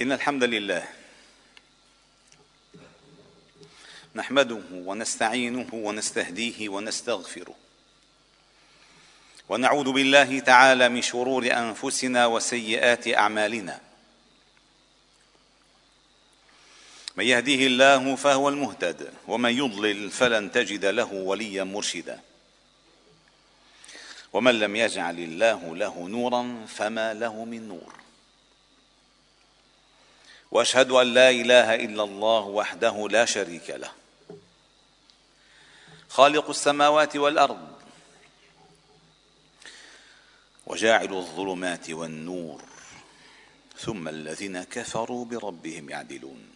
إن الحمد لله نحمده ونستعينه ونستهديه ونستغفره ونعوذ بالله تعالى من شرور أنفسنا وسيئات أعمالنا. من يهديه الله فهو المهتد ومن يضلل فلن تجد له وليا مرشدا. ومن لم يجعل الله له نورا فما له من نور. وأشهد أن لا إله إلا الله وحده لا شريك له. خالق السماوات والأرض وجاعل الظلمات والنور ثم الذين كفروا بربهم يعدلون.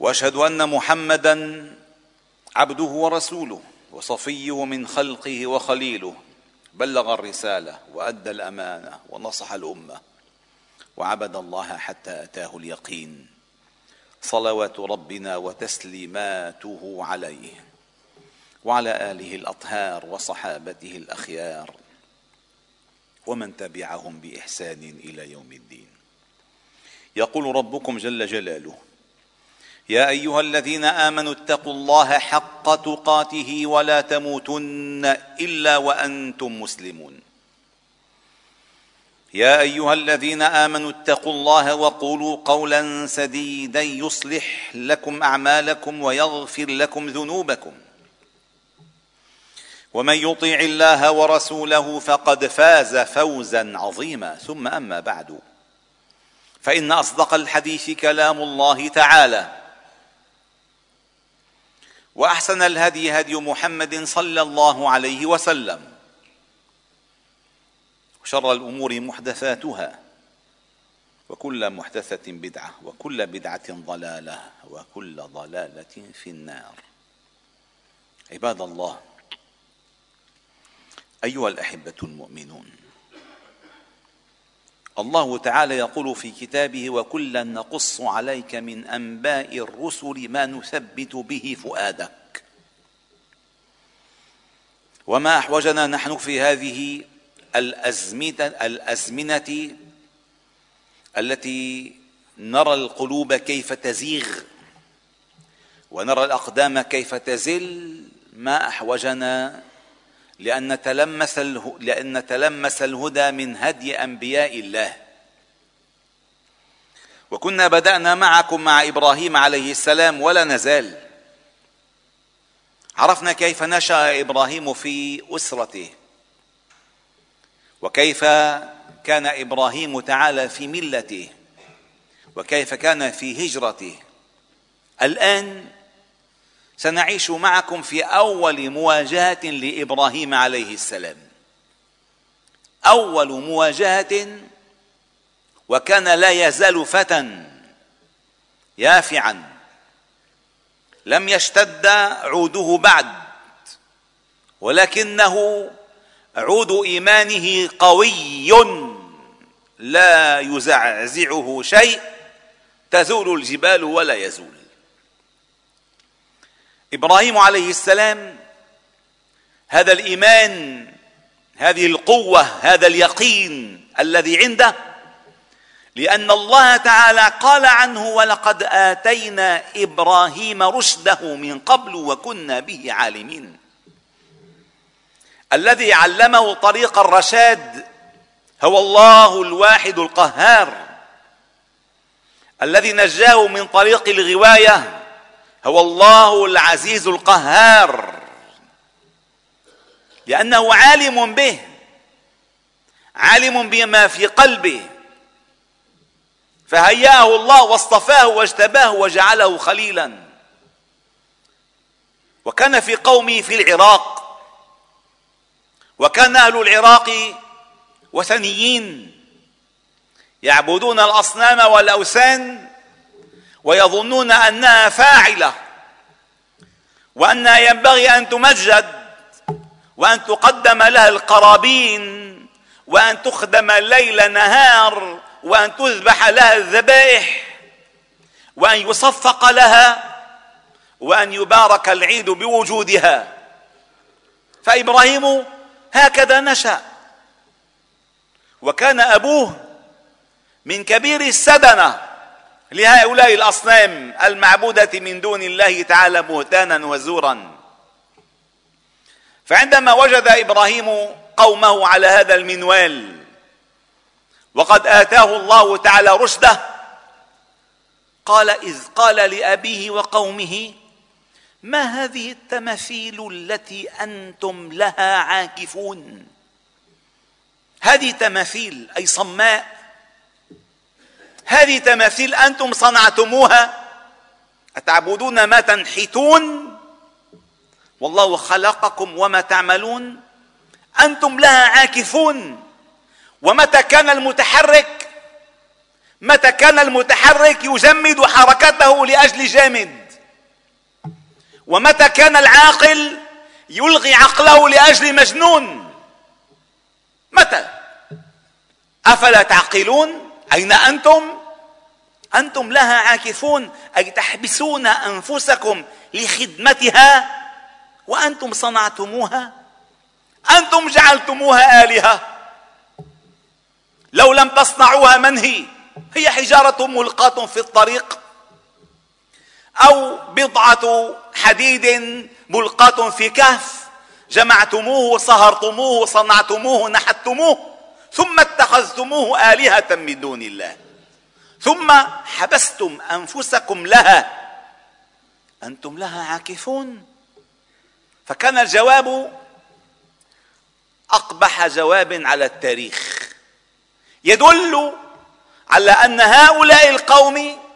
وأشهد أن محمدا عبده ورسوله وصفيه من خلقه وخليله بلغ الرسالة وأدى الأمانة ونصح الأمة. وعبد الله حتى أتاه اليقين. صلوات ربنا وتسليماته عليه وعلى آله الأطهار وصحابته الأخيار ومن تبعهم بإحسان إلى يوم الدين. يقول ربكم جل جلاله يا أيها الذين آمنوا اتقوا الله حق تقاته ولا تموتن إلا وأنتم مسلمون. يا أيها الذين آمنوا اتقوا الله وقولوا قولا سديدا يصلح لكم أعمالكم ويغفر لكم ذنوبكم. ومن يطيع الله ورسوله فقد فاز فوزا عظيما. ثم أما بعد فإن أصدق الحديث كلام الله تعالى وأحسن الهدي هدي محمد صلى الله عليه وسلم. وشر الأمور محدثاتها. وكل محدثة بدعة وكل بدعة ضلالة وكل ضلالة في النار. عباد الله أيها الأحبة المؤمنون الله تعالى يقول في كتابه وكلا نقص عليك من أنباء الرسل ما نثبت به فؤادك. وما أحوجنا نحن في هذه الازمنه الأزمنة التي نرى القلوب كيف تزيغ ونرى الأقدام كيف تزل ما أحوجنا لأن نتلمس لأن نتلمس الهدى من هدي أنبياء الله. وكنا بدأنا معكم مع إبراهيم عليه السلام ولا نزال. عرفنا كيف نشأ إبراهيم في أسرته. وكيف كان إبراهيم تعالى في ملته؟ وكيف كان في هجرته؟ الآن سنعيش معكم في أول مواجهة لإبراهيم عليه السلام. أول مواجهة وكان لا يزال فتى يافعا. لم يشتد عوده بعد ولكنه عود إيمانه قوي لا يزعزعه شيء تزول الجبال ولا يزول. إبراهيم عليه السلام هذا الإيمان هذه القوة هذا اليقين الذي عنده لأن الله تعالى قال عنه ولقد آتينا إبراهيم رشده من قبل وكنا به عالمين الذي علمه طريق الرشاد هو الله الواحد القهار. الذي نجاه من طريق الغواية هو الله العزيز القهار. لأنه عالم به عالم بما في قلبه. فهيأه الله واصطفاه واجتباه وجعله خليلا. وكان في قومه في العراق وكان أهل العراق وثنيين يعبدون الأصنام والأوثان ويظنون أنها فاعلة وانها ينبغي أن تمجد وأن تقدم لها القرابين وأن تخدم ليل نهار وأن تذبح لها الذبائح وأن يصفق لها وأن يبارك العيد بوجودها. فإبراهيم هكذا نشأ. وكان أبوه من كبير السدنة لهؤلاء الأصنام المعبودة من دون الله تعالى بهتانا وزورا. فعندما وجد إبراهيم قومه على هذا المنوال وقد آتاه الله تعالى رشده قال إذ قال لأبيه وقومه ما هذه التماثيل التي أنتم لها عاكفون؟ هذه تماثيل أي صماء. هذه تماثيل أنتم صنعتموها. أتعبدون ما تنحتون؟ والله خلقكم وما تعملون. أنتم لها عاكفون. ومتى كان المتحرك؟ متى كان المتحرك يجمد حركته لأجل جامد؟ ومتى كان العاقل يلغي عقله لأجل مجنون؟ متى؟ أفلا تعقلون؟ أين أنتم؟ أنتم لها عاكفون أي تحبسون أنفسكم لخدمتها وأنتم صنعتموها؟ أنتم جعلتموها آلهة. لو لم تصنعوها من هي؟ هي حجارة ملقاة في الطريق. أو بضعة حديد ملقاة في كهف جمعتموه صهرتموه صنعتموه نحتموه ثم اتخذتموه آلهة من دون الله. ثم حبستم أنفسكم لها. أنتم لها عاكفون. فكان الجواب أقبح جواب على التاريخ. يدل على أن هؤلاء القوم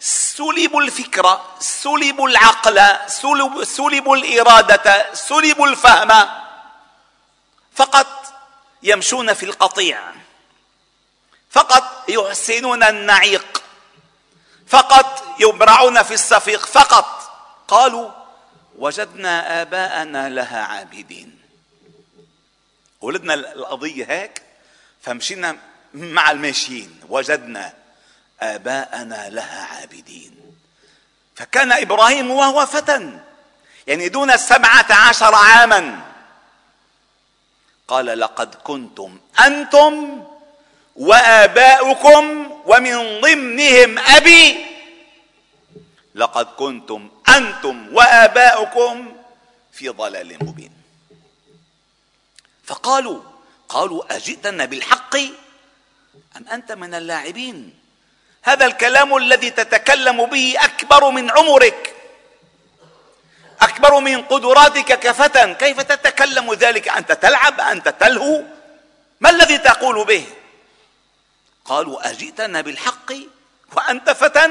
سلبوا الفكرة سلبوا العقل سلبوا الإرادة سلبوا الفهم فقط يمشون في القطيع فقط يحسنون النعيق فقط يبرعون في الصفيق فقط. قالوا وجدنا آباءنا لها عابدين. ولدنا القضية هيك فمشينا مع الماشيين وجدنا آباءنا لها عابدين. فكان إبراهيم وهو فتى. يعني دون السبعة عشر عاما. قال لقد كنتم أنتم وآباؤكم ومن ضمنهم أبي. لقد كنتم أنتم وآباؤكم في ضلال مبين. فقالوا قالوا أجئتنا بالحق أم أنت من اللاعبين؟ هذا الكلام الذي تتكلم به أكبر من عمرك أكبر من قدراتك كفتى كيف تتكلم ذلك؟ أنت تلعب؟ أنت تلهو؟ ما الذي تقول به؟ قالوا أجئتنا بالحق وأنت فتى؟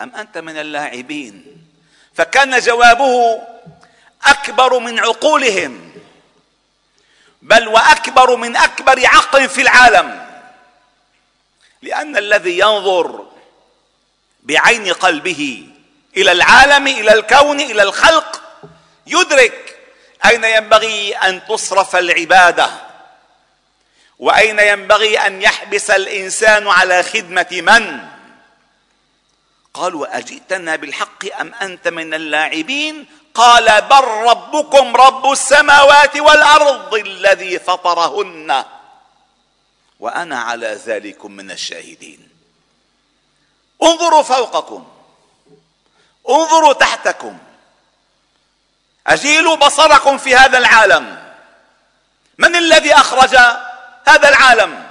أم أنت من اللاعبين؟ فكان جوابه أكبر من عقولهم بل وأكبر من أكبر عقل في العالم. لأن الذي ينظر بعين قلبه إلى العالم إلى الكون إلى الخلق يدرك أين ينبغي أن تصرف العبادة وأين ينبغي أن يحبس الإنسان على خدمة من؟ قالوا أجئتنا بالحق أم أنت من اللاعبين؟ قال بل ربكم رب السماوات والأرض الذي فطرهن. وأنا على ذلك من الشاهدين. انظروا فوقكم. انظروا تحتكم. أجيلوا بصركم في هذا العالم. من الذي أخرج هذا العالم؟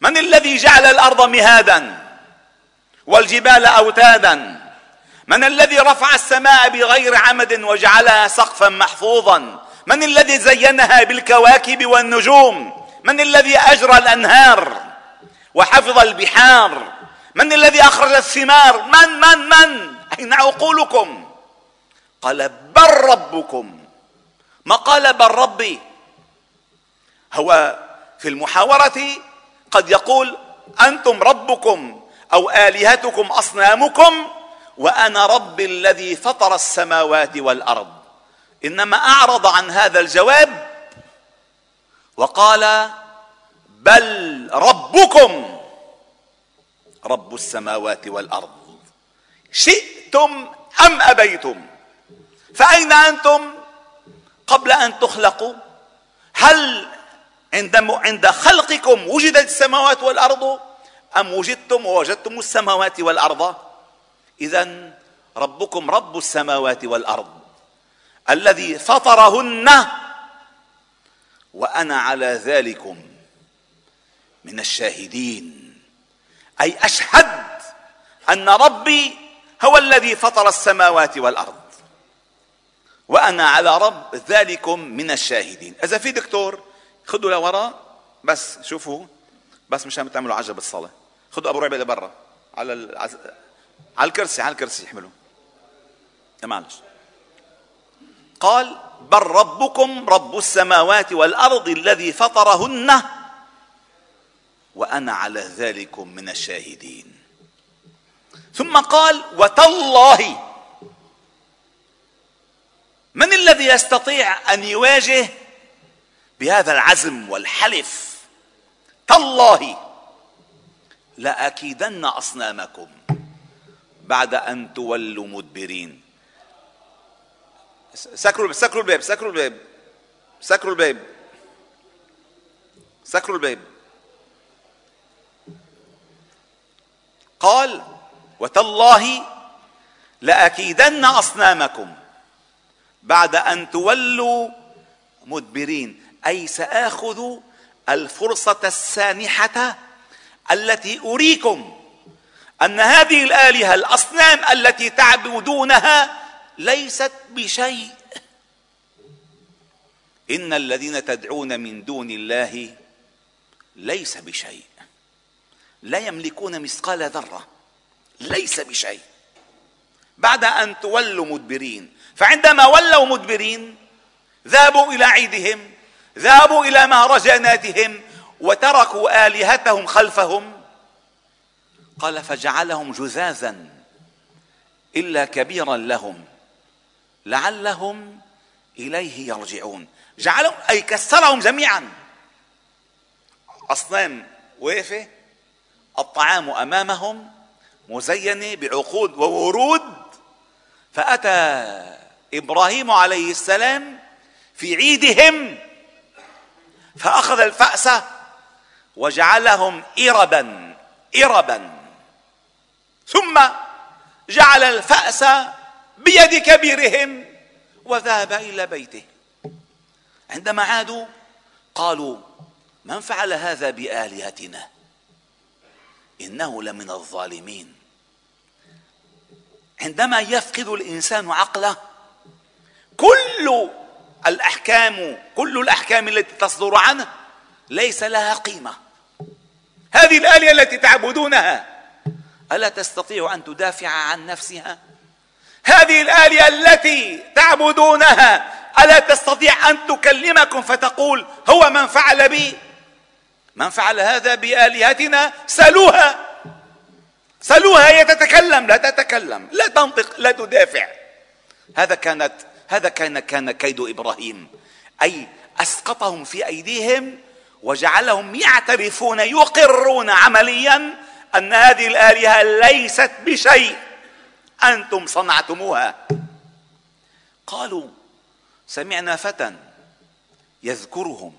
من الذي جعل الأرض مهادا والجبال أوتادا؟ من الذي رفع السماء بغير عمد وجعلها سقفا محفوظا؟ من الذي زينها بالكواكب والنجوم؟ من الذي أجرى الأنهار وحفظ البحار؟ من الذي أخرج الثمار؟ من من من؟ أين عقولكم؟ قال بل ربكم. ما قال بل ربي؟ هو في المحاورة قد يقول أنتم ربكم أو آلهتكم أصنامكم وأنا رب الذي فطر السماوات والأرض. إنما أعرض عن هذا الجواب وقال بل ربكم رب السماوات والأرض. شئتم أم أبيتم؟ فأين أنتم قبل أن تخلقوا؟ هل عند عند خلقكم وجدت السماوات والأرض أم وجدتم ووجدتم السماوات والأرض؟ اذا ربكم رب السماوات والأرض الذي فطرهن وأنا على ذلكم من الشاهدين. أي أشهد أن ربي هو الذي فطر السماوات والأرض. وأنا على رب ذلكم من الشاهدين. إذا في دكتور خذوا لورا بس شوفوا بس مشان تعملوا عجب الصلاه خذوا أبو رعبه لبرا على ال... على الكرسي على الكرسي احملوا معلش. قال بل ربكم رب السماوات والأرض الذي فطرهن وأنا على ذلكم من الشاهدين. ثم قال وتالله من الذي يستطيع أن يواجه بهذا العزم والحلف؟ تالله. لاكيدن أصنامكم بعد أن تولوا مدبرين. سكروا سكروا الباب سكروا الباب. سكروا الباب. سكروا الباب. قال وتالله لأكيدن أصنامكم بعد أن تولوا مدبرين. أي سآخذ الفرصة السانحه التي أريكم أن هذه الآلهة الأصنام التي تعبدونها ليست بشيء. إن الذين تدعون من دون الله ليس بشيء. لا يملكون مثقال ذرة. ليس بشيء. بعد أن تولوا مدبرين. فعندما ولوا مدبرين ذهبوا إلى عيدهم ذهبوا إلى مهرجاناتهم وتركوا آلهتهم خلفهم. قال فجعلهم جذاذا إلا كبيرا لهم. لعلهم إليه يرجعون. جعلهم أي كسرهم جميعا. أصنام واقفه الطعام أمامهم مزينة بعقود وورود. فأتى إبراهيم عليه السلام في عيدهم. فأخذ الفأس وجعلهم اربا اربا. ثم جعل الفأس بيد كبيرهم وذهب إلى بيته. عندما عادوا قالوا من فعل هذا بآلهتنا؟ إنه لمن الظالمين. عندما يفقد الإنسان عقله كل الأحكام كل الأحكام التي تصدر عنه ليس لها قيمة. هذه الآلهة التي تعبدونها ألا تستطيع أن تدافع عن نفسها؟ هذه الالهه التي تعبدونها ألا تستطيع أن تكلمكم فتقول هو من فعل بي؟ من فعل هذا بآلهتنا؟ سلوها. سلوها هي تتكلم. لا تتكلم لا تنطق لا تدافع. هذا كانت هذا كان كان كيد إبراهيم. أي أسقطهم في أيديهم وجعلهم يعترفون يقرون عمليا أن هذه الآلهة ليست بشيء. أنتم صنعتموها. قالوا سمعنا فتى يذكرهم.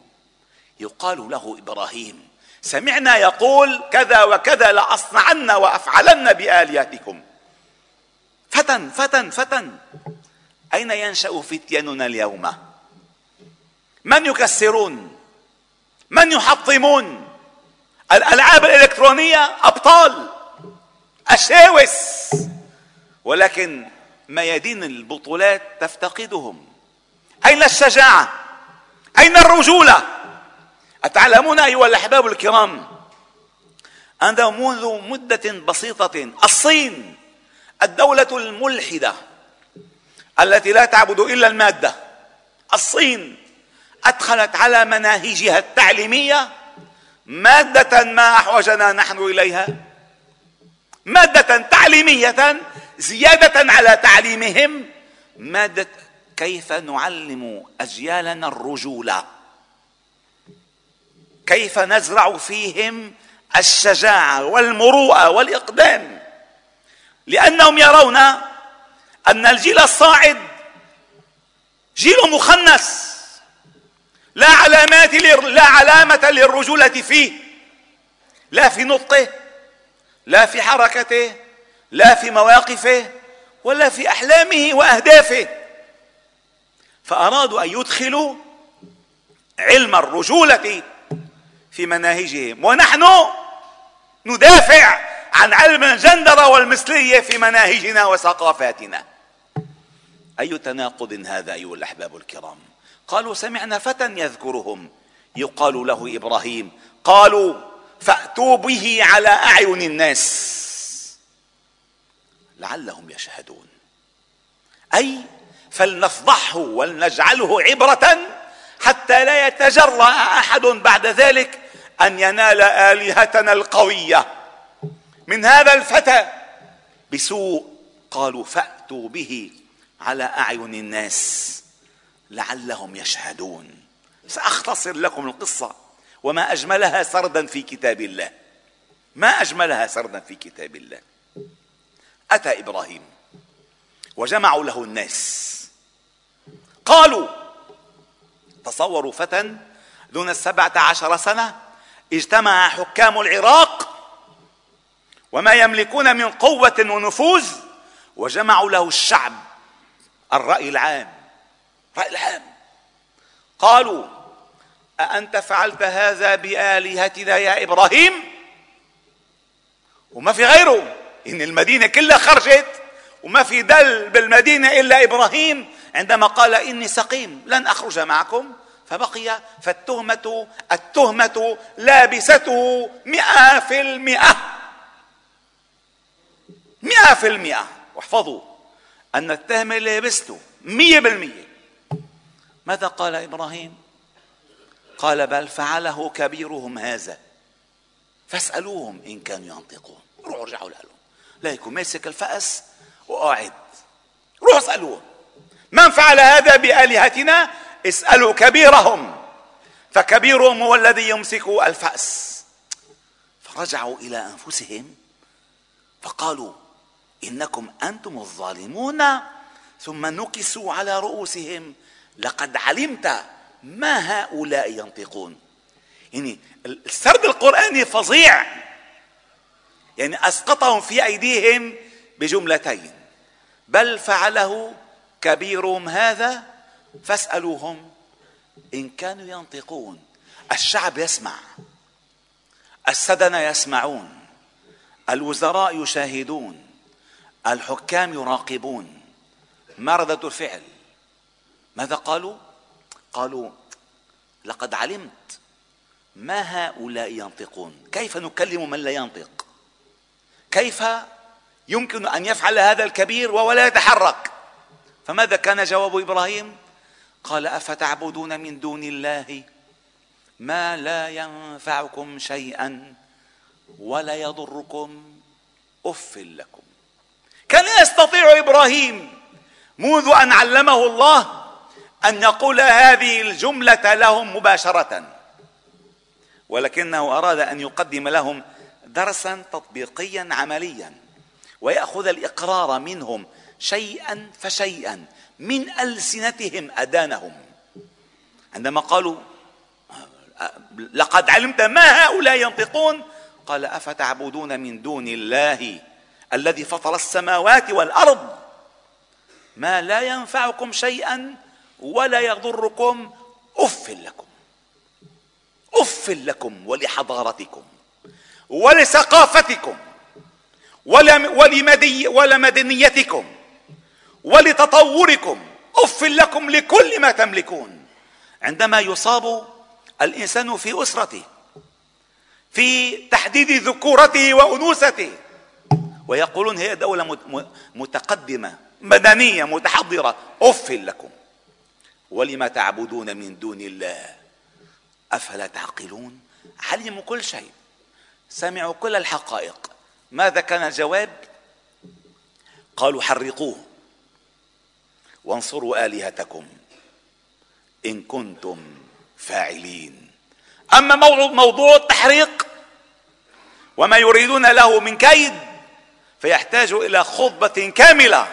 يقال له إبراهيم سمعنا يقول كذا وكذا لأصنعن وأفعلن بآلهتكم. فتى فتى فتى. أين ينشأ فتياننا اليوم؟ من يكسرون؟ من يحطمون؟ الألعاب الإلكترونية؟ أبطال؟ اشاوس ولكن ميادين البطولات تفتقدهم. أين الشجاعة؟ أين الرجولة؟ أتعلمون أيها الأحباب الكرام أن منذ مدة بسيطة الصين الدولة الملحدة التي لا تعبد إلا المادة الصين أدخلت على مناهجها التعليمية مادة ما أحوجنا نحن إليها. مادة تعليمية زيادة على تعليمهم. مادة كيف نعلم أجيالنا الرجوله كيف نزرع فيهم الشجاعة والمروءة والإقدام؟ لأنهم يرون أن الجيل الصاعد جيل مخنث لا علامات لا علامة للرجولة فيه لا في نطقه. لا في حركته لا في مواقفه ولا في أحلامه وأهدافه. فأرادوا أن يدخلوا علم الرجولة في مناهجهم. ونحن ندافع عن علم الجندرة والمثلية في مناهجنا وثقافاتنا. أي تناقض هذا أيها الأحباب الكرام؟ قالوا سمعنا فتى يذكرهم. يقال له إبراهيم. قالوا فأتوا به على أعين الناس. لعلهم يشهدون. أي فلنفضحه ولنجعله عبرة حتى لا يتجرأ أحد بعد ذلك أن ينال آلهتنا القوية. من هذا الفتى بسوء قالوا فأتوا به على أعين الناس. لعلهم يشهدون. سأختصر لكم القصة. وما أجملها سردا في كتاب الله. ما أجملها سردا في كتاب الله. أتى إبراهيم وجمعوا له الناس. قالوا تصوروا فتى دون السبعة عشر سنة اجتمع حكام العراق وما يملكون من قوة ونفوذ وجمعوا له الشعب الرأي العام الرأي العام. قالوا أأنت فعلت هذا بآلهتنا يا إبراهيم؟ وما في غيره إن المدينة كلها خرجت وما في دل بالمدينة إلا إبراهيم عندما قال إني سقيم لن أخرج معكم فبقي فالتهمة التهمة لابسته مئة في المئة. مئة في المئة. واحفظوا أن التهمة لابسته مية بالمية. ماذا قال إبراهيم؟ قال بل فعله كبيرهم هذا. فاسألوهم إن كانوا ينطقون. روحوا ارجعوا لهم لا يكون ماسك الفأس وقاعد روحوا اسألوهم. من فعل هذا بآلهتنا؟ اسألوا كبيرهم. فكبيرهم هو الذي يمسك الفأس. فرجعوا إلى أنفسهم فقالوا إنكم أنتم الظالمون. ثم نكسوا على رؤوسهم. لقد علمت ما هؤلاء ينطقون؟ يعني السرد القرآني فظيع. يعني أسقطهم في أيديهم بجملتين. بل فعله كبيرهم هذا فاسألوهم إن كانوا ينطقون. الشعب يسمع. السدنة يسمعون. الوزراء يشاهدون. الحكام يراقبون. ما ردة الفعل؟ ماذا قالوا؟ قالوا لقد علمت ما هؤلاء ينطقون. كيف نكلم من لا ينطق؟ كيف يمكن أن يفعل هذا الكبير وهو لا يتحرك؟ فماذا كان جواب إبراهيم؟ قال أفتعبدون من دون الله ما لا ينفعكم شيئا ولا يضركم أف لكم. كان يستطيع إبراهيم منذ أن علمه الله أن يقول هذه الجملة لهم مباشرة. ولكنه أراد أن يقدم لهم درسا تطبيقيا عمليا ويأخذ الإقرار منهم شيئا فشيئا من ألسنتهم أدانهم. عندما قالوا لقد علمت ما هؤلاء ينطقون؟ قال أفتعبدون من دون الله الذي فطر السماوات والأرض؟ ما لا ينفعكم شيئا ولا يضركم أف لكم. أف لكم ولحضارتكم ولثقافتكم ولمدي ولمدنيتكم ولتطوركم. أف لكم لكل ما تملكون. عندما يصاب الإنسان في أسرته في تحديد ذكورته وأنوثته ويقولون هي دولة متقدمة مدنية متحضرة أف لكم. ولما تعبدون من دون الله؟ أفلا تعقلون؟ علموا كل شيء. سمعوا كل الحقائق. ماذا كان الجواب؟ قالوا حرقوه. وانصروا آلهتكم. إن كنتم فاعلين. أما موضوع التحريق وما يريدون له من كيد فيحتاج إلى خطبة كاملة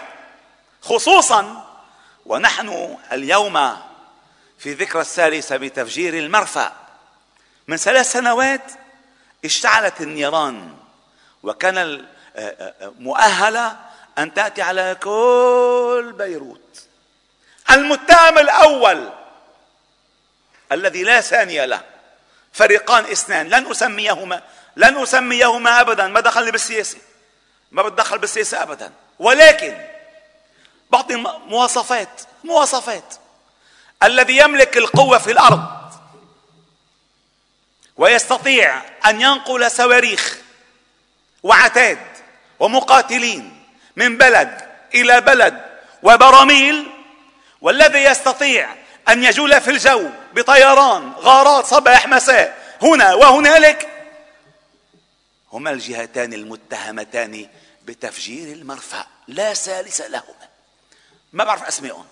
خصوصا ونحن اليوم في ذكرى الثالثة بتفجير المرفأ. من ثلاث سنوات اشتعلت النيران وكان آه، آه، آه، مؤهلة أن تأتي على كل بيروت. المتهم الأول الذي لا ثاني له فريقان اثنان لن أسميهما لن أسميهما أبدا ما دخلني بالسياسة ما بتدخل بالسياسة أبدا. ولكن بعطي مواصفات مواصفات. الذي يملك القوة في الأرض ويستطيع أن ينقل صواريخ وعتاد ومقاتلين من بلد إلى بلد وبراميل والذي يستطيع أن يجول في الجو بطيران غارات صباح مساء هنا وهنالك هما الجهتان المتهمتان بتفجير المرفأ. لا ثالث لهما. ما بعرف اسمائهم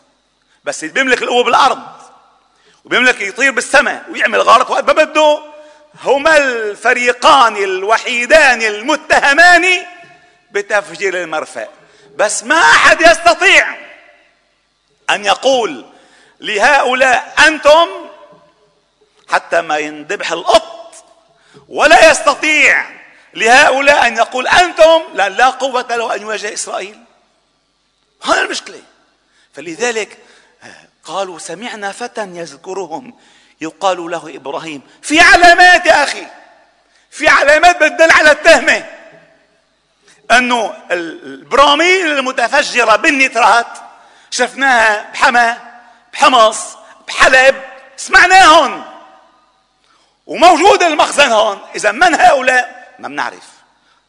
بس بيملك القوة بالارض وبيملك يطير بالسماء ويعمل غارات وقت ما بده هما الفريقان الوحيدان المتهمان بتفجير المرفأ. بس ما أحد يستطيع أن يقول لهؤلاء أنتم حتى ما ينذبح القط ولا يستطيع لهؤلاء أن يقول أنتم لا لا قوة له أن يواجه إسرائيل. هذا المشكلة. فلذلك قالوا سمعنا فتى يذكرهم. يقال له إبراهيم في علامات يا أخي في علامات بتدل على التهمة. أنه البراميل المتفجرة بالنترات شفناها بحما بحمص بحلب سمعناهم. وموجود المخزن هون. إذا من هؤلاء؟ ما بنعرف.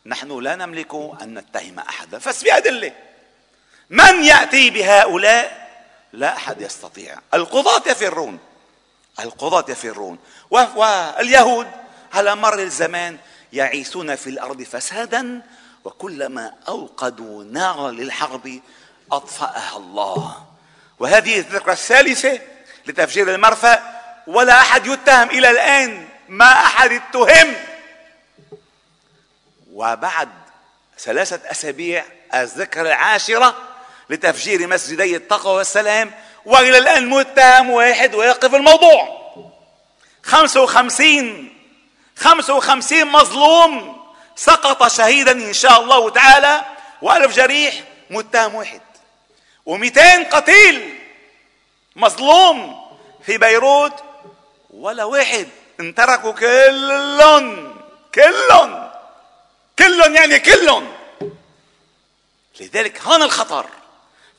نحن لا نملك أن نتهم أحدا. في ادله من يأتي بهؤلاء؟ لا أحد يستطيع. القضاة يفرون. القضاة يفرون. واليهود على مر الزمان يعيثون في الأرض فسادا وكلما أوقدوا نارا للحرب أطفأها الله. وهذه الذكرى الثالثة لتفجير المرفأ ولا أحد يتهم إلى الآن ما أحد اتهم. وبعد ثلاثة أسابيع الذكرى العاشرة لتفجير مسجدي التقوى والسلام وإلى الآن متهم واحد ويقف الموضوع. خمسة وخمسين خمسة وخمسين مظلوم سقط شهيدا إن شاء الله تعالى وألف جريح متهم واحد. ومئتين قتيل مظلوم في بيروت ولا واحد انتركوا كلهم كلهم كلهم يعني كلهم. لذلك هون الخطر.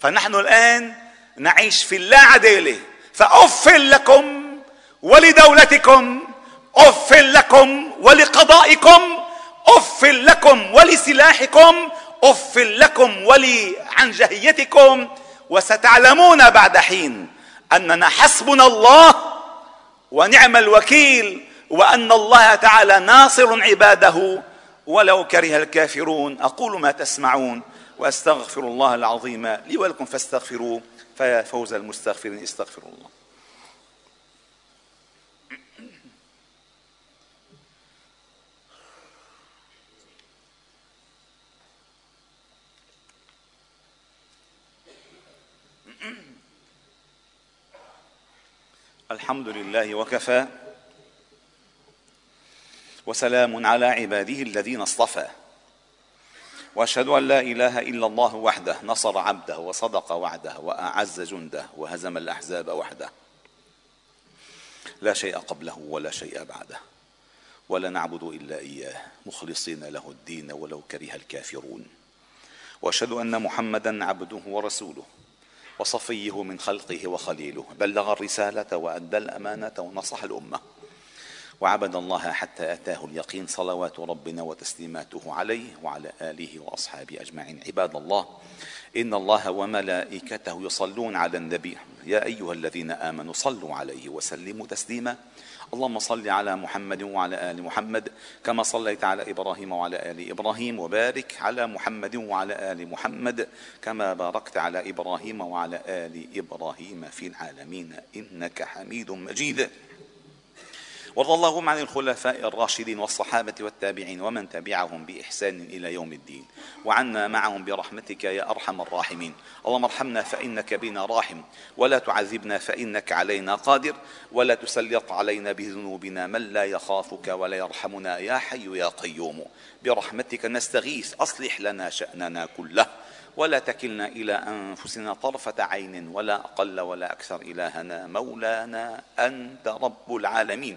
فنحن الآن نعيش في اللا عدالة فأف لكم ولدولتكم أف لكم ولقضائكم أف لكم ولسلاحكم أف لكم ولعنجهيتكم. وستعلمون بعد حين أننا حسبنا الله ونعم الوكيل وأن الله تعالى ناصر عباده. ولو كره الكافرون أقول ما تسمعون. وأستغفر الله العظيم لي ولكم فاستغفروه فيا فوز المستغفرين. استغفروا الله. الحمد لله وكفى وسلام على عباده الذين اصطفى. وأشهد أن لا إله إلا الله وحده نصر عبده وصدق وعده وأعز جنده وهزم الأحزاب وحده. لا شيء قبله ولا شيء بعده. ولا نعبد إلا إياه مخلصين له الدين ولو كره الكافرون. وأشهد أن محمدا عبده ورسوله وصفيه من خلقه وخليله. بلغ الرسالة وأدى الأمانة ونصح الأمة. وعبد الله حتى أتاه اليقين صلوات ربنا وتسليماته عليه وعلى آله وأصحابه أجمعين. عباد الله إن الله وملائكته يصلون على النبي. يا أيها الذين آمنوا صلوا عليه وسلموا تسليما. اللهم صل على محمد وعلى آل محمد كما صليت على إبراهيم وعلى آل إبراهيم وبارك على محمد وعلى آل محمد كما باركت على إبراهيم وعلى آل إبراهيم في العالمين. إنك حميد مجيد. وارض اللهم عن الخلفاء الراشدين والصحابة والتابعين ومن تبعهم بإحسان إلى يوم الدين. وعنا معهم برحمتك يا أرحم الراحمين. اللهم ارحمنا فإنك بنا راحم. ولا تعذبنا فإنك علينا قادر. ولا تسلط علينا بذنوبنا من لا يخافك ولا يرحمنا يا حي يا قيوم. برحمتك نستغيث أصلح لنا شأننا كله. ولا تكلنا إلى أنفسنا طرفة عين ولا أقل ولا أكثر إلهنا مولانا أنت رب العالمين.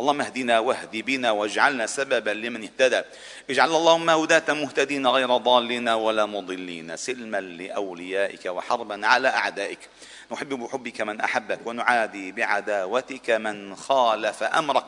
اللهم اهدنا واهد بنا واجعلنا سببا لمن اهتدى. اجعل اللهم هداة مهتدين غير ضالين ولا مضلين سلما لأوليائك وحربا على أعدائك. نحب بحبك من أحبك ونعادي بعداوتك من خالف أمرك.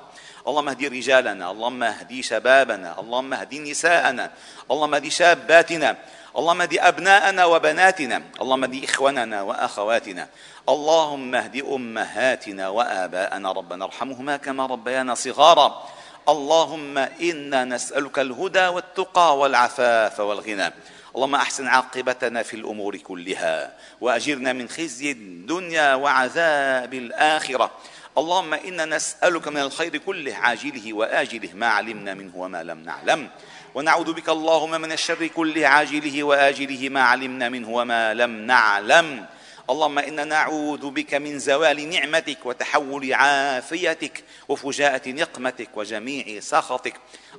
اللهم اهدي رجالنا اللهم اهدي شبابنا اللهم اهدي نساءنا اللهم اهدي شاباتنا. اللهم اهد أبناءنا وبناتنا اللهم اهد إخواننا وأخواتنا اللهم اهد أمهاتنا وآباءنا ربنا ارحمهما كما ربيانا صغارا اللهم إنا نسألك الهدى والتقى والعفاف والغنى اللهم أحسن عاقبتنا في الأمور كلها وأجرنا من خزي الدنيا وعذاب الآخرة اللهم إنا نسألك من الخير كله عاجله وآجله ما علمنا منه وما لم نعلم. ونعوذ بك اللهم من الشر كله عاجله وآجله ما علمنا منه وما لم نعلم. اللهم إنا نعوذ بك من زوال نعمتك وتحول عافيتك وفجاءة نقمتك وجميع سخطك.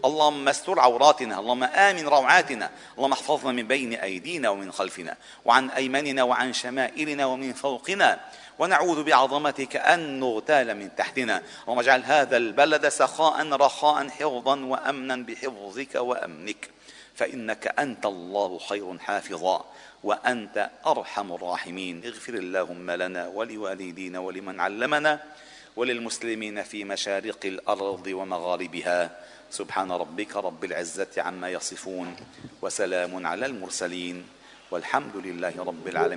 اللهم استر عوراتنا اللهم آمن روعاتنا. اللهم احفظنا من بين أيدينا ومن خلفنا وعن أيماننا وعن شمائلنا ومن فوقنا. ونعوذ بعظمتك أن نغتال من تحتنا. اللهم اجعل هذا البلد سخاء رخاء حفظا وأمنا بحفظك وأمنك. فإنك أنت الله خير حافظا وأنت أرحم الراحمين. اغفر اللهم لنا ولوالدينا ولمن علمنا وللمسلمين في مشارق الأرض ومغاربها. سبحان ربك رب العزة عما يصفون وسلام على المرسلين. والحمد لله رب العالمين.